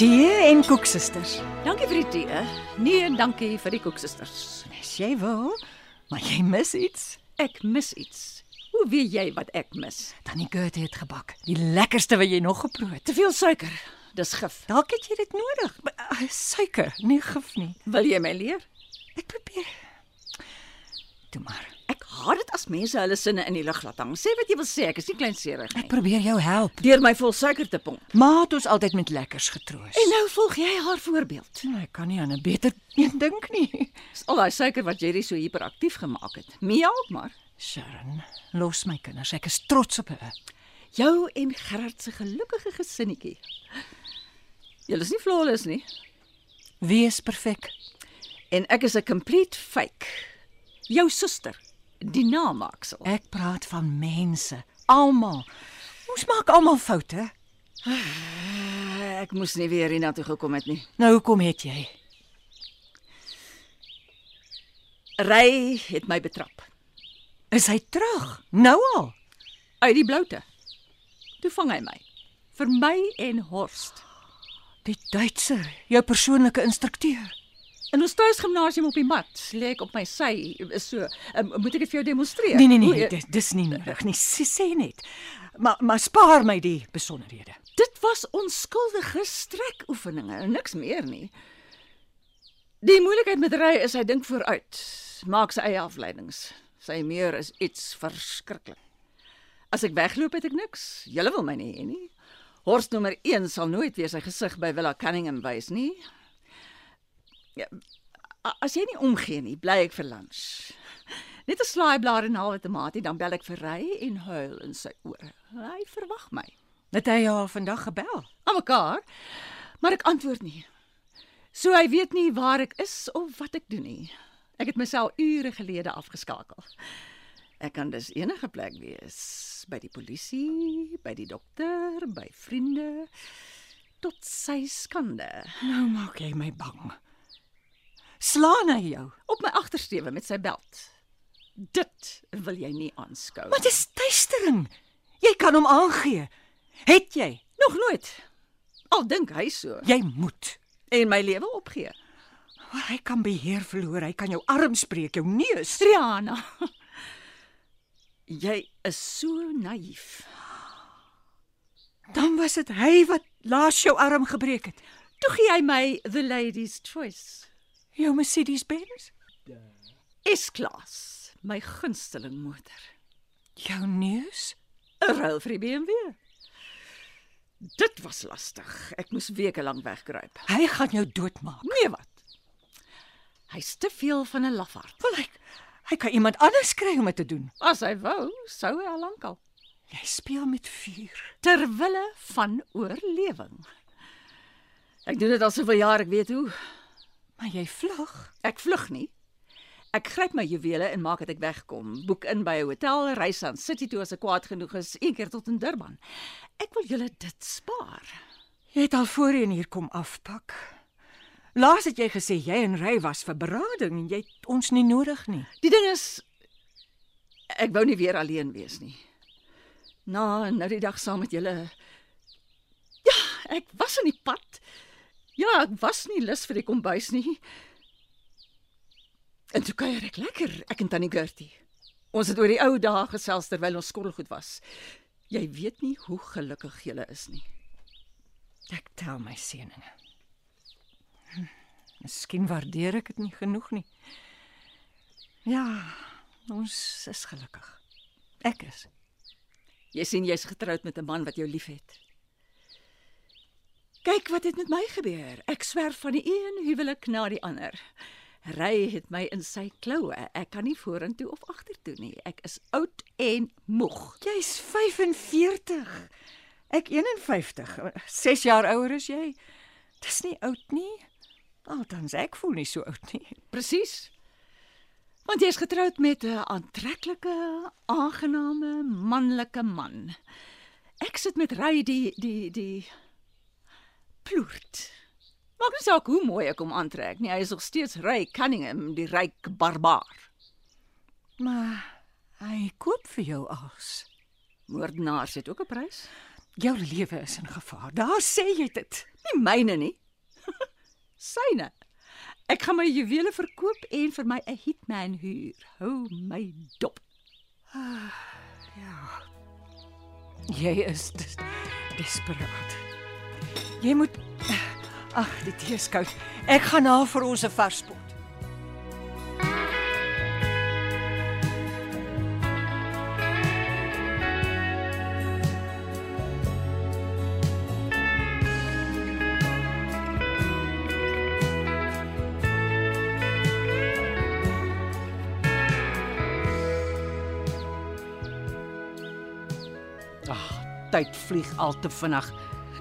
Tee en koeksusters. Dankie vir die tee. Nee, dankie vir die koeksusters. As jy wil, maar jy mis iets. Ek mis iets. Hoe weet jy wat ek mis? Tannie Gertie het gebak. Die lekkerste wat jy nog geproe het. Te veel suiker. Dis gif. Dalk het jy dit nodig. Uh, Suiker, nie gif nie. Wil jy my leer? Ek probeer. Toe maar. Ek haat dit as mense hulle sinne in die lug laat hang. Sê wat jy wil sê, ek is nie kleinserig Ek nie. probeer jou help. Deur my vol suiker te pomp. Ma het ons altyd met lekkers getroos. En nou volg jy haar voorbeeld. nou, ek kan nie aan 'n beter een dink nie. Dis al daai suiker wat Jerry so hiperaktief gemaak het. Mia ook maar. Sharon, los my kinders. Ek is trots op hulle. Jou en Gerard se gelukkige gesinnetjie. Julle is nie flawless nie. Wie is perfek? En ek is 'n complete fake. Jou suster, die namaaksel. Ek praat van mense, almal. Ons maak almal foute. Ek moes nie weer hiernatoe gekom het nie. Nou hoekom het jy? Ry het my betrap Is hy terug? Nou al? uit die bloute. Toe vang hy my. Vir my en Horst. Die Duitser, jou persoonlike instrukteur. In ons tuisgimnasium op die mat lê ek op my sy so. Um, moet ek dit vir jou demonstreer? Nee nee nee, Hoe- dis dis nie nodig nie. Sê, sê net. Maar maar spaar my die besonderhede. Dit was onskuldige strekoefeninge, niks meer nie. Die moeilikheid met ry is hy dink vooruit, maak sy eie afleidings. Sy meer is iets verskriklik. As ek wegloop het ek niks. Julle wil my nie hê nie. Horst nommer 1 sal nooit weer sy gesig by Villa Cunningham wys nie. Ja, as jy nie omgee nie, bly ek vir lunch. Net 'n slaaiblaar en 'n halwe tamatie, dan bel ek vir Ry en huil in sy ore. Hy verwag my Het hy al vandag gebel? aan mekaar, maar ek antwoord nie. So hy weet nie waar ek is of wat ek doen nie. Ek het myself ure gelede afgeskakel. Ek kan dus enige plek wees, by die polisie, by die dokter, by vriende, tot sy skande. Nou maak jy my bang. Slaan hy jou? Op my agtersteewe met sy beld. Dit wil jy nie aanskou. Maar dis tuistering. Jy kan hom aangee. Het jy? nog nooit. Al dink hy so Jy moet. en my lewe opgee. Maar hy kan beheer verloor. Hy kan jou arm spreek, jou neus. Triana. Jy is so naïef. Dan was dit hy wat laas jou arm gebreek het. Toe gee hy my the lady's choice. Jou Mercedes-Benz? S-klas, my gunsteling motor. Jou neus? 'n Ruil vir die BMW. Dit was lastig. Ek moes weke lank wegkruip. Hy gaan jou doodmaak. Nee wat? Hy's te veel van 'n lafaard. Wel hy hy kan iemand anders kry om dit te doen. As hy wou, sou hy al lankal. Jy speel met vuur. Ter wille van oorlewing. Ek doen dit al soveel jaar, ek weet hoe. Maar jy vlug. Ek vlug nie. Ek gryp my juwele en maak dit ek wegkom. Boek in by 'n hotel, reis aan City toe as ek kwaad genoeg is, een keer tot in Durban. Ek wil julle dit spaar. Jy het al voorheen hier kom afpak. Laas het jy gesê jy en Ry was vir berading en jy het ons nie nodig nie. Die ding is ek wou nie weer alleen wees nie. Na nou die dag saam met julle. Ja, ek was in die pad. Ja, ek was nie lus vir die kombuis nie. En toe kuier ek lekker, ek en Tannie Gertie. Ons het oor die ou dae gesels terwyl ons skottelgoed was. Jy weet nie hoe gelukkig jy is nie. Ek tel my seëninge. Hm, Miskien waardeer ek dit nie genoeg nie. Ja, ons is gelukkig. Ek is. Jy sien jy's getroud met 'n man wat jou liefhet. Kyk wat het met my gebeur. Ek swerf van die een huwelik na die ander. Ry het my in sy kloue. Ek kan nie vorentoe of agtertoe nie. Ek is oud en moeg. Jy's 45. Ek 51. 6 jaar ouer as jy. Dis nie oud nie. Althans ek voel nie so oud nie. Presies. Want jy's getroud met 'n aantreklike, aangename, manlike man. Ek sit met Ry die die die ploert. Maak nie saak hoe mooi ek hom aantrek nie, hy is nog steeds Ry Cunningham, die ryk barbaar. Maar hy koop vir jou as. Moordenaars het ook 'n prys. Jou lewe is in gevaar. Daar sê jy dit. Nie myne nie. Syne. Ek gaan my juwele verkoop en vir my 'n hitman huur. Hou my dop. Jy is des desperaat. Jy moet Ag, die tee is koud. Ek gaan na vir ons 'n verspot. Tyd vlieg al te vinnig.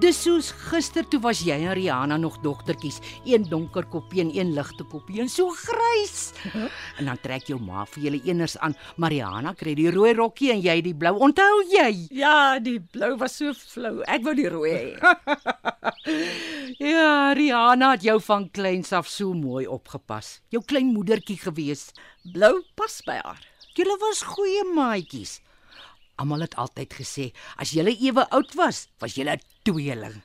Dis soos gister toe was jy en Rihanna nog dogtertjies, een donker koppie en een ligte koppie en so grys. En dan trek jou ma vir julle eners aan. Mariana kry die rooi rokkie en jy die blou. Onthou jy? Ja, die blou was so flou. Ek wou die rooi hê. Ja, Rihanna het jou van kleins af so mooi opgepas. Jou klein moedertjie gewees. Blou pas by haar. Julle was goeie maatjies. Almal het altyd gesê as julle ewe oud was, was julle 'n tweeling.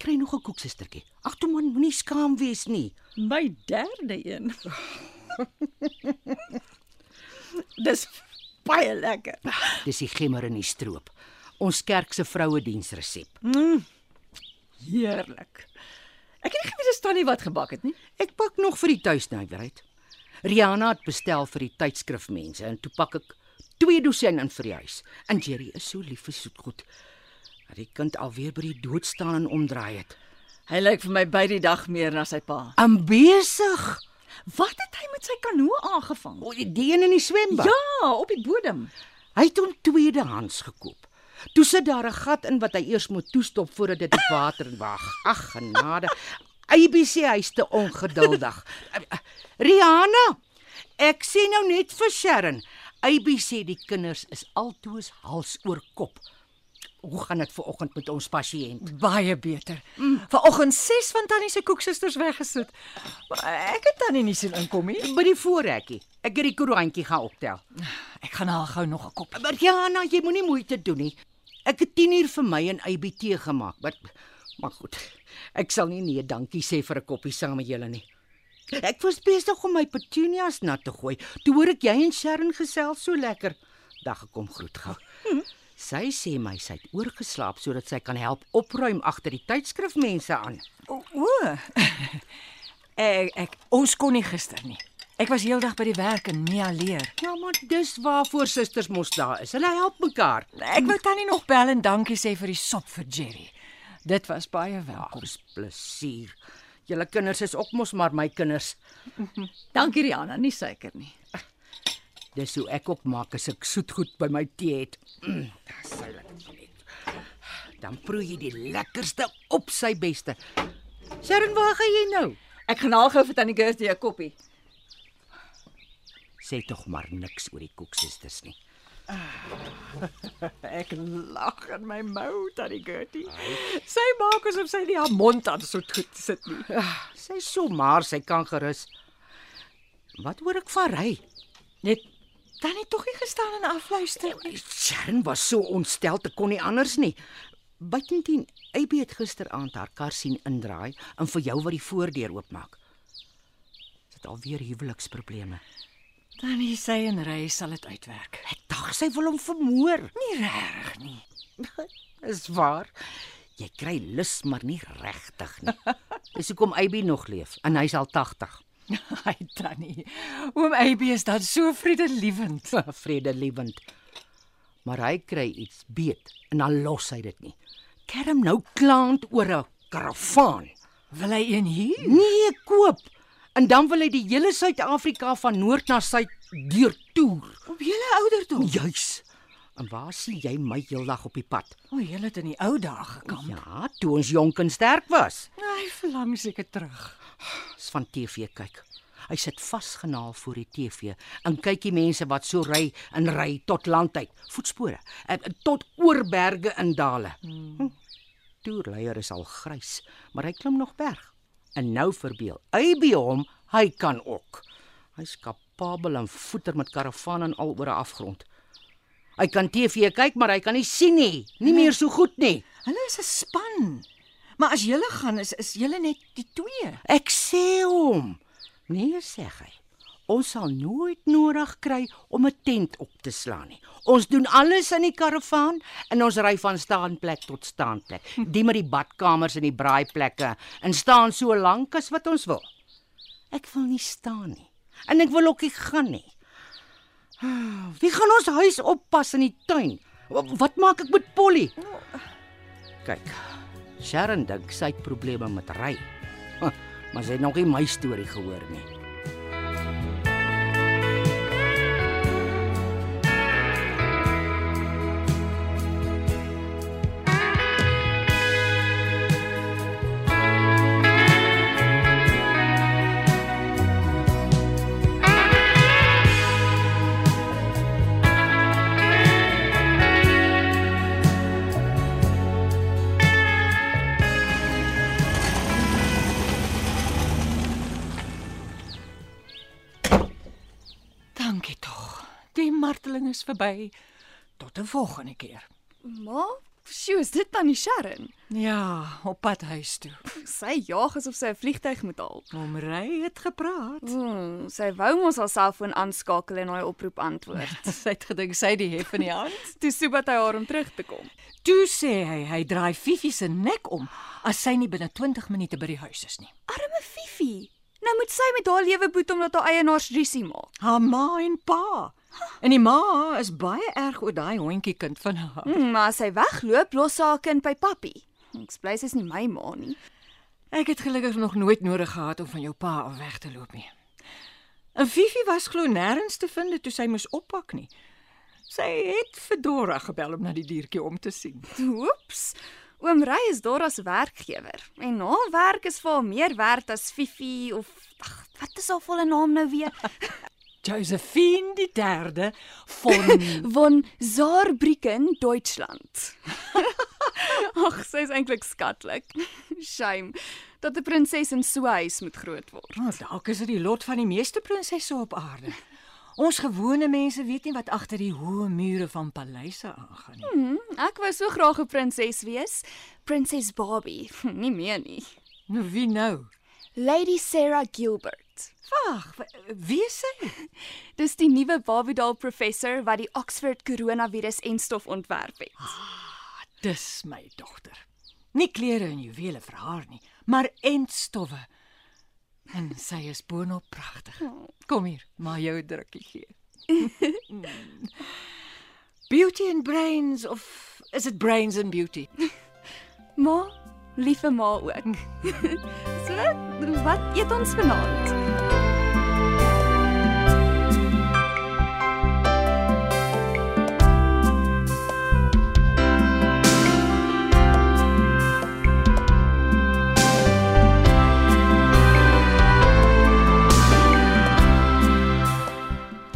Kry nog 'n koek sustertjie. Ag toe man, moenie skaam wees nie. My derde een. Dis baie lekker. Dis die gemmer in die stroop. Ons kerk se vrouediensresep. Heerlik. Ek het nie geweet dis tannie wat gebak het nie. Ek pak nog vir die tuisnywerheid. Rihanna het bestel vir die tydskrifmense en toe pak ek twee dosyn in vir die huis. En Jerry is so lief vir soetgoed. Dat die kind alweer by die dood staan en omdraai het. Hy lyk vir my by die dag meer na sy pa. Am besig. Wat het hy met sy kanoe aangevang? O, die een in die swembad. Ja, op die bodem. Hy het hom tweedehands gekoop. Toe sit daar 'n gat in wat hy eers moet toestop voordat dit die water wag. Ag genade. ABC hy's te ongeduldig. Rihanna, ek sê nou net vir Sharon. ABC die kinders is altoos hals oor kop. Hoe gaan dit ver oggend met ons pasiënt? Baie beter. Mm. Vanoggend 6 van Tannie se koeksusters weggesit. Maar ek het Tannie nie sien inkom nie. By die voorrekkie. Ek het die koerantjie gaan optel. Ek gaan haar gou nog 'n kop. Maar Rihanna, jy moenie moeite doen nie. Ek het 10 uur vir my en ABT gemaak, maar maar goed. Ek sal nie nee dankie sê vir 'n koppie saam met julle nie. Ek was besig om my petunias nat te gooi. Toe hoor ek jy en Sharon gesels so lekker. Dag gekom groet gou. Sy sê my sy het oorgeslaap sodat sy kan help opruim agter die tydskrifmense aan. O, o. ek ek ons kon nie gister nie. Ek was heeldag by die werk en Mia leer. Ja, maar dis waarvoor susters mos daar is. Hulle help mekaar. Ek wou Tannie nog bel en dankie sê vir die sop vir Jerry. Dit was baie welkom. Dis plesier. Julle kinders is ook mos maar my kinders. Dankie Rihanna, nie suiker nie. Dis hoe ek ook maak as ek soetgoed by my tee het. Mm, Dis lekker net. Dan proe jy die lekkerste op sy beste. Sharon, waar gaan jy nou? Ek gaan haal gou vir Tannie Gertie 'n koppie. Sê tog maar niks oor die koeksusters nie. Ek lag in my mou, Tannie Gertie. Sy maak asof sy nie haar mond aan so goed sit nie. Sy so maar sy kan gerus. Wat hoor ek van ry? Net Tannie tog nie gestaan en afluister nie. Sharon was so ontstel te kon nie anders nie. Buitendien, AB het gisteraand haar kar sien indraai en vir jou wat die voordeur oopmaak. Sy het alweer huweliksprobleme. Tannie sê en ry sal dit uitwerk. Ek dink sy wil hom vermoor. Nie reg nie. Is waar. Jy kry lus maar nie regtig nie. Dis hoekom AB nog leef en hy's al 80. Ai Tannie. Oom AB is dan so vredelewend. Vredelewend. Maar hy kry iets beet en dan los hy dit nie. Kerm nou klaand oor 'n karavaan. Wil hy een hier? Nee, koop. En dan wil hy die hele Suid-Afrika van noord na suid deurtoer. Op julle ouderdom. Juis. En waar sien jy my heeldag op die pad? O, jy het in die ou dae gekamp. Ja, toe ons jonk en sterk was. Hy verlang seker terug. Dis van TV kyk. Hy sit vasgenaal voor die TV en kyk die mense wat so ry en ry tot land uit, voetspore, eh, tot oor berge en dale. Hm. Toerleier is al grys, maar hy klim nog berg. En nou verbeel hy by hom, hy kan ook. Hy's kapabel en voeter met karavaan en al oor 'n afgrond. Hy kan TV kyk, maar hy kan nie sien nie, nie meer so goed nie. Hulle is 'n span. Maar as julle gaan is is julle net die twee. Ek sê hom. Nee, sê hy. Ons sal nooit nodig kry om 'n tent op te slaan nie. Ons doen alles in die karavaan en ons ry van staanplek tot staanplek. Die met die badkamers en die braaiplekke en staan so lank as wat ons wil. Ek wil nie staan nie. En ek wil ook nie gaan nie. Wie gaan ons huis oppas in die tuin? Wa- Wat maak ek met Polly? Kyk. Sharon dink sy het probleme met ry. Maar sy het nog nie my storie gehoor nie. Verby. Tot 'n volgende keer. Maar, sjoe, is dit dan die Sharon? Ja, op pad huis toe. Sy jaag asof sy 'n vliegtyg moet haal. Om ry het gepraat. Hmm, sy wou mos haar selfoon aanskakel en haar oproep antwoord. Sy het gedink sy die hef in die hand. Toe soebat hy haar om terug te kom. Toe sê hy hy draai Fifi se nek om as sy nie binne 20 minute by die huis is nie. Arme Fifi. Nou moet sy met haar lewe boet omdat haar eienaars rusie maak. Haar ma en pa. En die ma is baie erg oor daai hondjie kind van haar. Hmm, maar as sy wegloop, los sy haar kind by pappie. Ek bly sy's nie my ma nie. Ek het gelukkig nog nooit nodig gehad om van jou pa af weg te loop nie. En Fifi was glo nêrens te vind toe sy moes oppak nie. Sy het vir Dora gebel om na die diertjie om te sien. Oeps. Oom Ry is Dora se werkgewer en haar werk is vir haar meer werd as Fifi of ag, wat is haar volle naam nou weer? Josephine die derde van Von Saarbrücken, Deutschland. Ag, sy is eintlik skatlik. Shame dat 'n prinses in so 'n huis moet groot word. Oh, dalk is dit die lot van die meeste prinsesse op aarde. Ons gewone mense weet nie wat agter die hoë mure van paleise aangaan nie. Hmm, ek wou so graag 'n prinses wees. Prinses Barbie, nie meer nie. Nou wie nou? Lady Sarah Gilbert. Wag, wa- wie is sy? Dis die nuwe Barbie-doll professor wat die Oxford coronavirus enstof ontwerp het. Dis my dogter. Nie klere en juwele vir haar nie, maar entstowwe. En sy is boonop pragtig. Kom hier, maar jou drukkie gee. Mm. beauty and brains of is it brains and beauty? Ma, liewe ma ook. so, wat eet ons vanaand?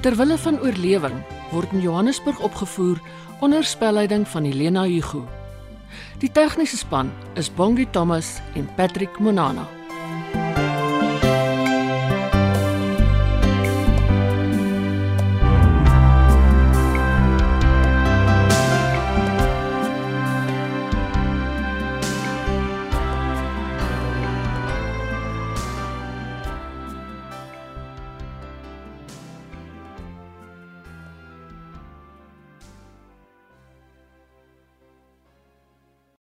Terwille van oorlewing word in Johannesburg opgevoer onder spelleiding van Helena Hugo. Die tegniese span is Bongie Thomas en Patrick Monana.